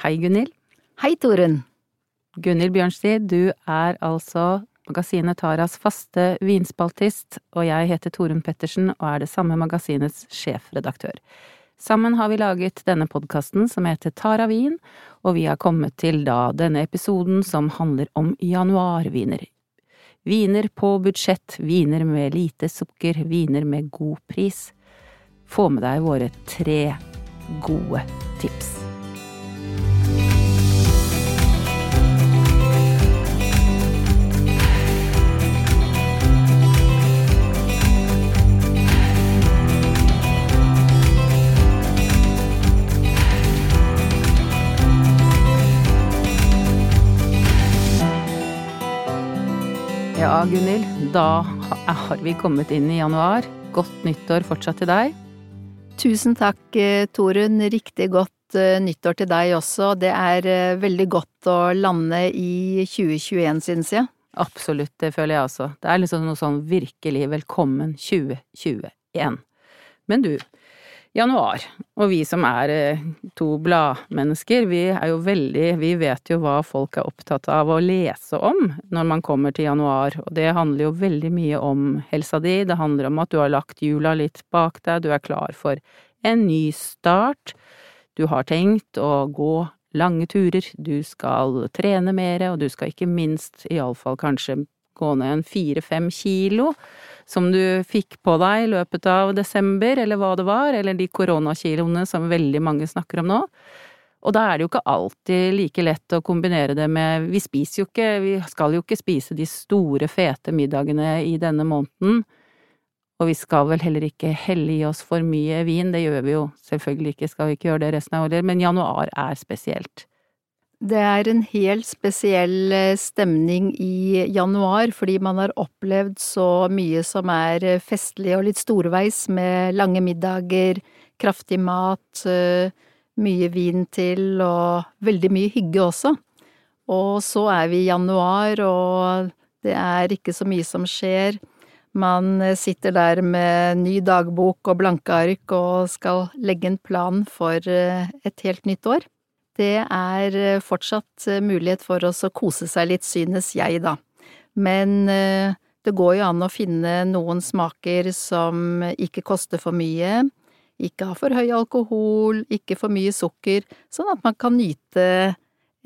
Hei, Gunhild. Hei, Torunn. Gunhild Bjørnstid, du er altså magasinet Taras faste vinspaltist, og jeg heter Torunn Pettersen og er det samme magasinets sjefredaktør. Sammen har vi laget denne podkasten som heter Tara vin, og vi har kommet til da denne episoden som handler om januarviner. Viner på budsjett, viner med lite sukker, viner med god pris. Få med deg våre tre gode tips. Ja, Gunhild, da har vi kommet inn i januar. Godt nyttår fortsatt til deg. Tusen takk, eh, Torunn. Riktig godt eh, nyttår til deg også. Det er eh, veldig godt å lande i 2021, synes jeg. Absolutt, det føler jeg også. Det er liksom noe sånn virkelig velkommen 2021. Men du, januar. Og vi som er eh, to bladmennesker, vi er jo veldig Vi vet jo hva folk er opptatt av å lese om når man kommer til januar, og det handler jo veldig mye om helsa di. Det handler om at du har lagt jula litt bak deg, du er klar for en ny start. Du har tenkt å gå lange turer, du skal trene mer, og du skal ikke minst iallfall kanskje gå ned en fire–fem kilo som du fikk på deg i løpet av desember, eller hva det var, eller de koronakiloene som veldig mange snakker om nå. Og da er det jo ikke alltid like lett å kombinere det med Vi spiser jo ikke, vi skal jo ikke spise de store, fete middagene i denne måneden. Og vi skal vel heller ikke helle i oss for mye vin, det gjør vi jo selvfølgelig ikke, skal vi ikke gjøre det resten av året, men januar er spesielt. Det er en helt spesiell eh, stemning i januar, fordi man har opplevd så mye som er eh, festlig og litt storveis, med lange middager, kraftig mat, eh, mye vin til og veldig mye hygge også. Og så er vi i januar, og det er ikke så mye som skjer. Man sitter der med ny dagbok og blanke ark og skal legge en plan for et helt nytt år det er eh, fortsatt eh, mulighet for oss å kose seg litt, synes jeg, da. Men eh, det går jo an å finne noen smaker som ikke koster for mye, ikke har for høy alkohol, ikke for mye sukker, sånn at man kan nyte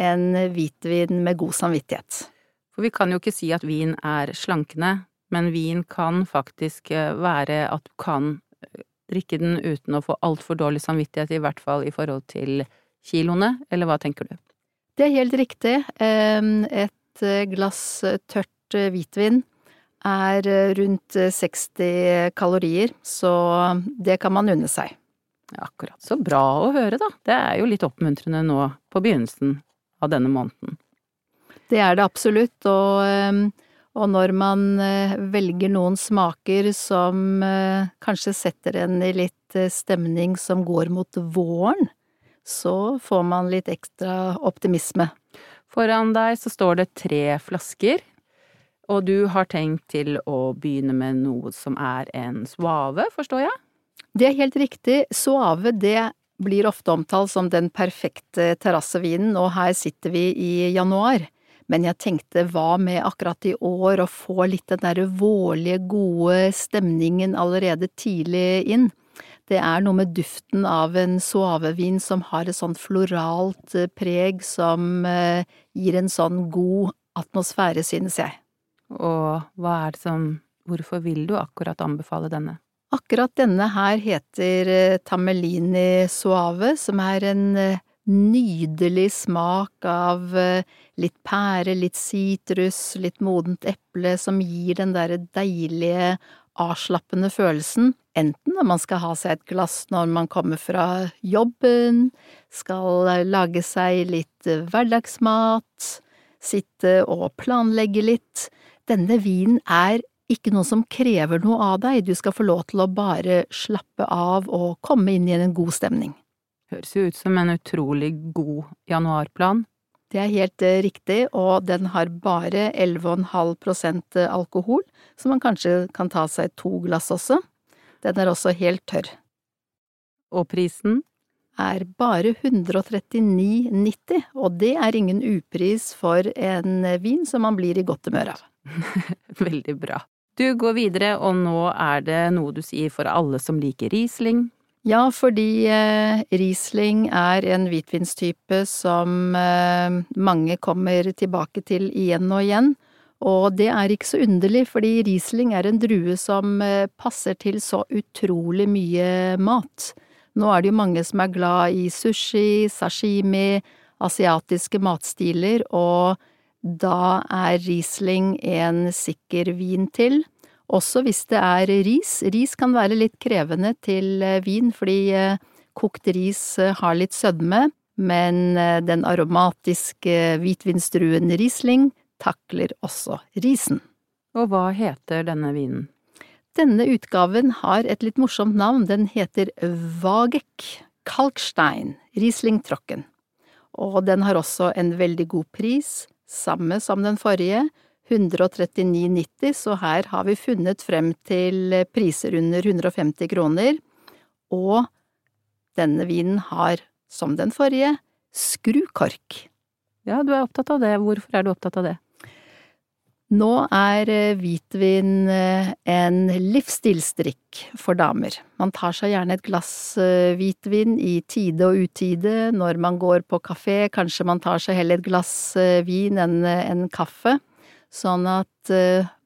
en hvitvin med god samvittighet. For vi kan jo ikke si at vin er slankende, men vin kan faktisk være at du kan drikke den uten å få altfor dårlig samvittighet, i hvert fall i forhold til kiloene, eller hva tenker du? Det er helt riktig. Et eh, glass eh, tørt eh, hvitvin er rundt 60 kalorier, så det kan man unne seg. Akkurat. Så bra å høre, da. Det er jo litt oppmuntrende nå på begynnelsen av denne måneden. Det er det absolutt, og, og når man velger noen smaker som kanskje setter en i litt stemning som går mot våren, så får man litt ekstra optimisme. Foran deg så står det tre flasker, og du har tenkt til å begynne med noe som er en suave, forstår jeg? Det er helt riktig. Suave, det blir ofte omtalt som den perfekte terrassevinen, og her sitter vi i januar. Men jeg tenkte hva med akkurat i år å få litt den derre vårlige, gode stemningen allerede tidlig inn? Det er noe med duften av en suavevin som har et sånt floralt eh, preg som eh, gir en sånn god atmosfære, synes jeg. Og hva er det som… hvorfor vil du akkurat anbefale denne? Akkurat denne her heter Tamelini Tamellini Suave, som er en nydelig smak av litt pære, litt sitrus, litt modent eple, som gir den derre deilige, avslappende følelsen enten når man skal ha seg et glass når man kommer fra jobben, skal lage seg litt hverdagsmat, sitte og planlegge litt. Denne vinen er ikke noe som krever noe av deg, du skal få lov til å bare slappe av og komme inn i en god stemning. Høres jo ut som en utrolig god januarplan. Det er helt eh, riktig, og den har bare 11,5% alkohol, så man kanskje kan ta seg to glass også. Den er også helt tørr. Og prisen? er bare 139,90, og det er ingen upris for en vin som man blir i godt humør av. Veldig bra. Du går videre, og nå er det noe du sier for alle som liker Riesling. Ja, fordi eh, Riesling er en hvitvinstype som eh, mange kommer tilbake til igjen og igjen. Og det er ikke så underlig, fordi Riesling er en drue som eh, passer til så utrolig mye mat. Nå er det jo mange som er glad i sushi, sashimi, asiatiske matstiler, og da er Riesling en sikker vin til. Også hvis det er ris. Ris kan være litt krevende til eh, vin, fordi eh, kokt ris eh, har litt sødme, men den aromatiske hvitvinsdruen Riesling takler også risen. Og hva heter denne vinen? Denne utgaven har et litt morsomt navn, den heter Wagek Kalkstein Riesling Trocken, og den har også en veldig god pris, samme som den forrige, 139,90, så her har vi funnet frem til priser under 150 kroner, og denne vinen har, som den forrige, skrukork. Ja, du er opptatt av det, hvorfor er du opptatt av det? Nå er eh, hvitvin eh, en livsstilsdrikk for damer. Man tar seg gjerne et glass eh, hvitvin i tide og utide når man går på kafé, kanskje man tar seg heller et glass vin enn en kaffe, sånn at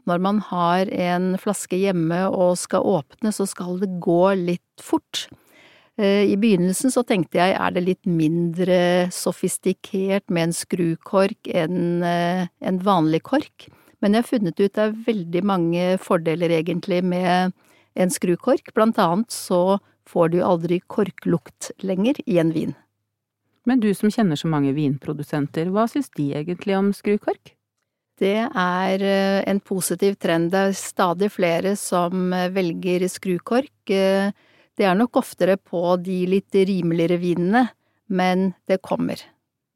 når man har en flaske hjemme og skal åpne, så skal det gå litt fort. I begynnelsen så tenkte jeg er det litt mindre sofistikert med en skrukork enn en vanlig kork. Men jeg har funnet ut det er veldig mange fordeler egentlig med en skrukork, blant annet så får du aldri korklukt lenger i en vin. Men du som kjenner så mange vinprodusenter, hva syns de egentlig om skrukork? Det er eh, en positiv trend. Det er stadig flere som eh, velger skrukork. Eh, det er nok oftere på de litt rimeligere vinene, men det kommer.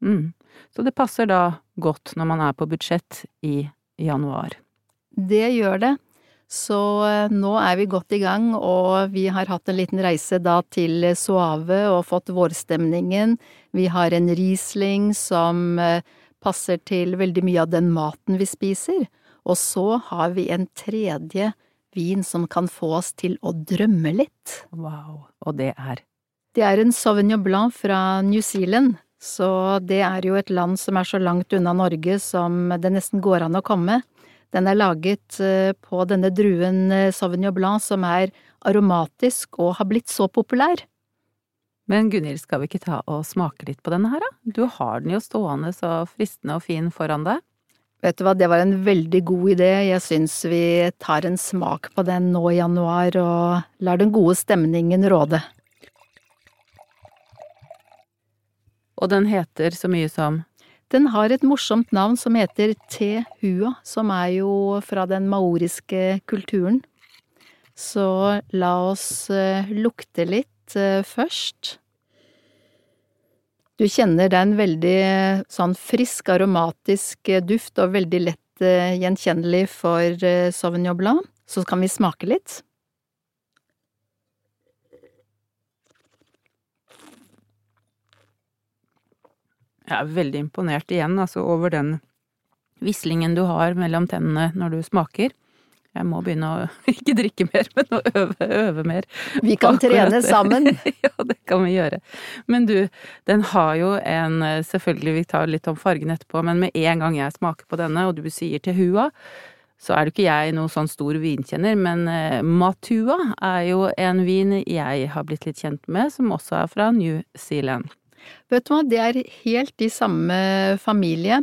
Mm. Så det passer da godt når man er på budsjett i januar. Det gjør det. Så nå er vi godt i gang, og vi har hatt en liten reise da til Suave og fått vårstemningen. Vi har en Riesling som passer til veldig mye av den maten vi spiser. Og så har vi en tredje vin som kan få oss til å drømme litt. Wow, og det er? Det er en Sauvignon Blanc fra New Zealand så det er jo et land som er så langt unna Norge som det nesten går an å komme. Den er laget eh, på denne druen eh, Sauvignon Blanc som er aromatisk og har blitt så populær. Men Gunhild, skal vi ikke ta og smake litt på denne her, da? Du har den jo stående så fristende og fin foran deg. Vet du hva, det var en veldig god idé. Jeg syns vi tar en smak på den nå i januar og lar den gode stemningen råde. Og den heter så mye som Den har et morsomt navn som heter Te Hua, som er jo fra den maoriske kulturen. Så la oss uh, lukte litt uh, først. Du kjenner det er en veldig sånn frisk, aromatisk duft og veldig lett gjenkjennelig for Sauvignon Blanc. Så kan vi smake litt. Jeg er veldig imponert igjen, altså, over den vislingen du har mellom tennene når du smaker. Jeg må begynne å ikke drikke mer, men å øve, øve mer. Vi kan trene sammen. ja, det kan vi gjøre. Men du, den har jo en Selvfølgelig, vi tar litt om fargen etterpå, men med en gang jeg smaker på denne, og du sier til hua, så er det ikke jeg noen sånn stor vinkjenner, men eh, Matua er jo en vin jeg har blitt litt kjent med, som også er fra New Zealand. Vet du hva, det er helt i samme familie.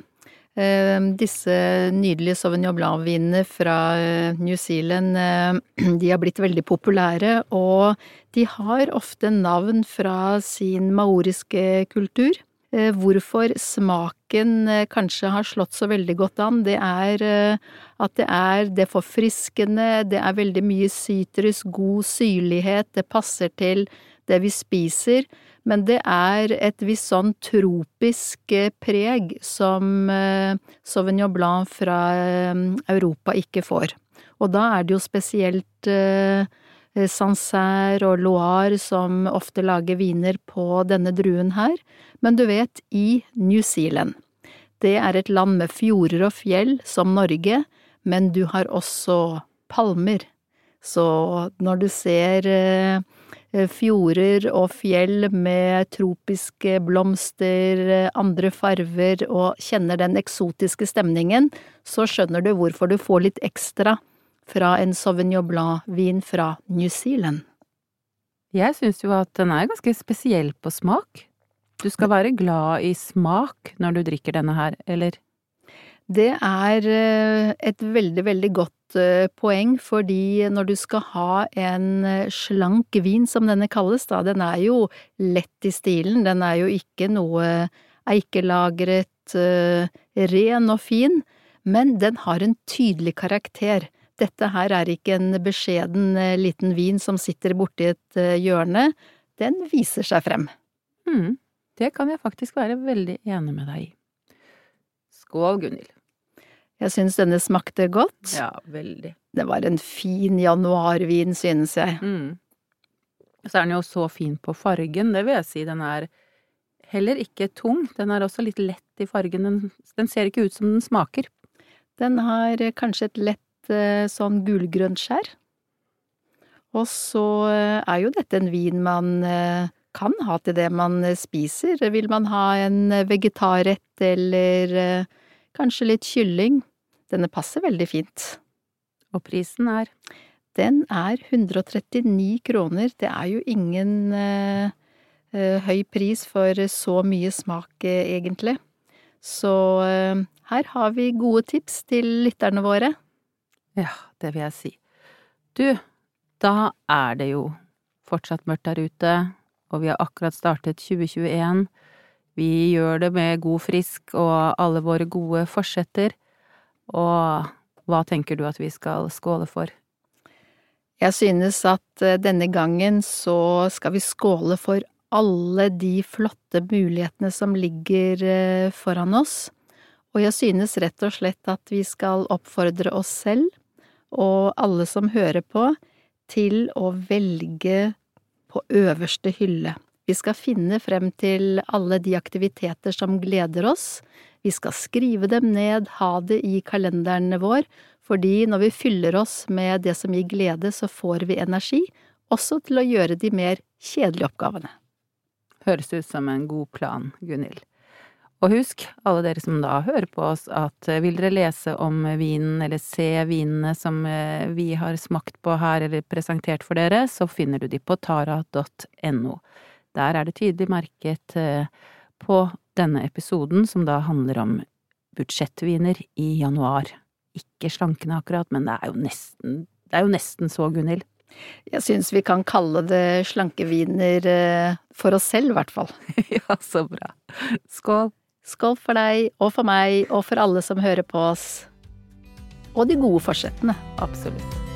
Eh, disse nydelige Sauvignon Blanc-vinene fra eh, New Zealand, eh, de har blitt veldig populære, og de har ofte navn fra sin maoriske kultur. Hvorfor smaken kanskje har slått så veldig godt an, det er at det er det forfriskende, det er veldig mye sitrus, god syrlighet, det passer til det vi spiser men det er et visst sånn tropisk eh, preg som eh, Sauvignon Blanc fra eh, Europa ikke får. Og da er det jo spesielt Sancerre og Loire som ofte lager viner på denne druen her, men du vet, i New Zealand. Det er et land med fjorder og fjell, som Norge, men du har også palmer. Så når du ser eh, fjorder og fjell med tropiske blomster, andre farver og kjenner den eksotiske stemningen, så skjønner du hvorfor du får litt ekstra fra en Sauvignon Blanc-vin fra New Zealand. Jeg syns jo at den er ganske spesiell på smak. Du skal være glad i smak når du drikker denne her, eller? Det er eh, et veldig, veldig godt eh, poeng, fordi når du skal ha en eh, slank vin, som denne kalles, da, den er jo lett i stilen, den er jo ikke noe eikelagret, ren og fin, men den har en tydelig karakter. Dette her er ikke en beskjeden liten vin som sitter borti et hjørne, den viser seg frem. Mm. Det kan jeg faktisk være veldig enig med deg i. Skål, Gunhild. Jeg syns denne smakte godt. Ja, veldig. Det var en fin januarvin, synes jeg. Mm. Så er den jo så fin på fargen, det vil jeg si. Den er heller ikke tung, den er også litt lett i fargen. Den, den ser ikke ut som den smaker. Den har kanskje et lett eh, sånn gulgrønt skjær. Og så eh, er jo dette en vin man eh, kan ha til det man eh, spiser. Vil man ha en eh, vegetarrett eller eh, kanskje litt kylling? Denne passer veldig fint. Og prisen er? Den er 139 kroner. Det er jo ingen uh, høy pris for så mye smak, egentlig. Så uh, her har vi gode tips til lytterne våre. Ja, det vil jeg si. Du, da er det jo fortsatt mørkt der ute og vi har akkurat startet 2021. Vi gjør det med god frisk og alle våre gode forsetter. Og hva tenker du at vi skal skåle for? Jeg synes at eh, denne gangen så skal vi skåle for alle de flotte mulighetene som ligger eh, foran oss. Og jeg synes rett og slett at vi skal oppfordre oss selv, og alle som hører på, til å velge på øverste hylle. Vi skal finne frem til alle de aktiviteter som gleder oss. Vi skal skrive dem ned, ha det i kalenderen vår, fordi når vi fyller oss med det som gir glede, så får vi energi, også til å gjøre de mer kjedelige oppgavene. Høres ut som en god plan, Gunhild. Og husk, alle dere som da hører på oss, at eh, vil dere lese om vinen eller se vinene som eh, vi har smakt på her eller presentert for dere, så finner du de på tara.no. Der er det tydelig merket eh, på denne episoden, som da handler om budsjettviner i januar. Ikke slankende akkurat, men det er jo nesten, det er jo nesten så, Gunhild. Jeg syns vi kan kalle det slankeviner for oss selv, i hvert fall. ja, så bra. Skål! Skål for deg og for meg og for alle som hører på oss. Og de gode forsettene. Absolutt.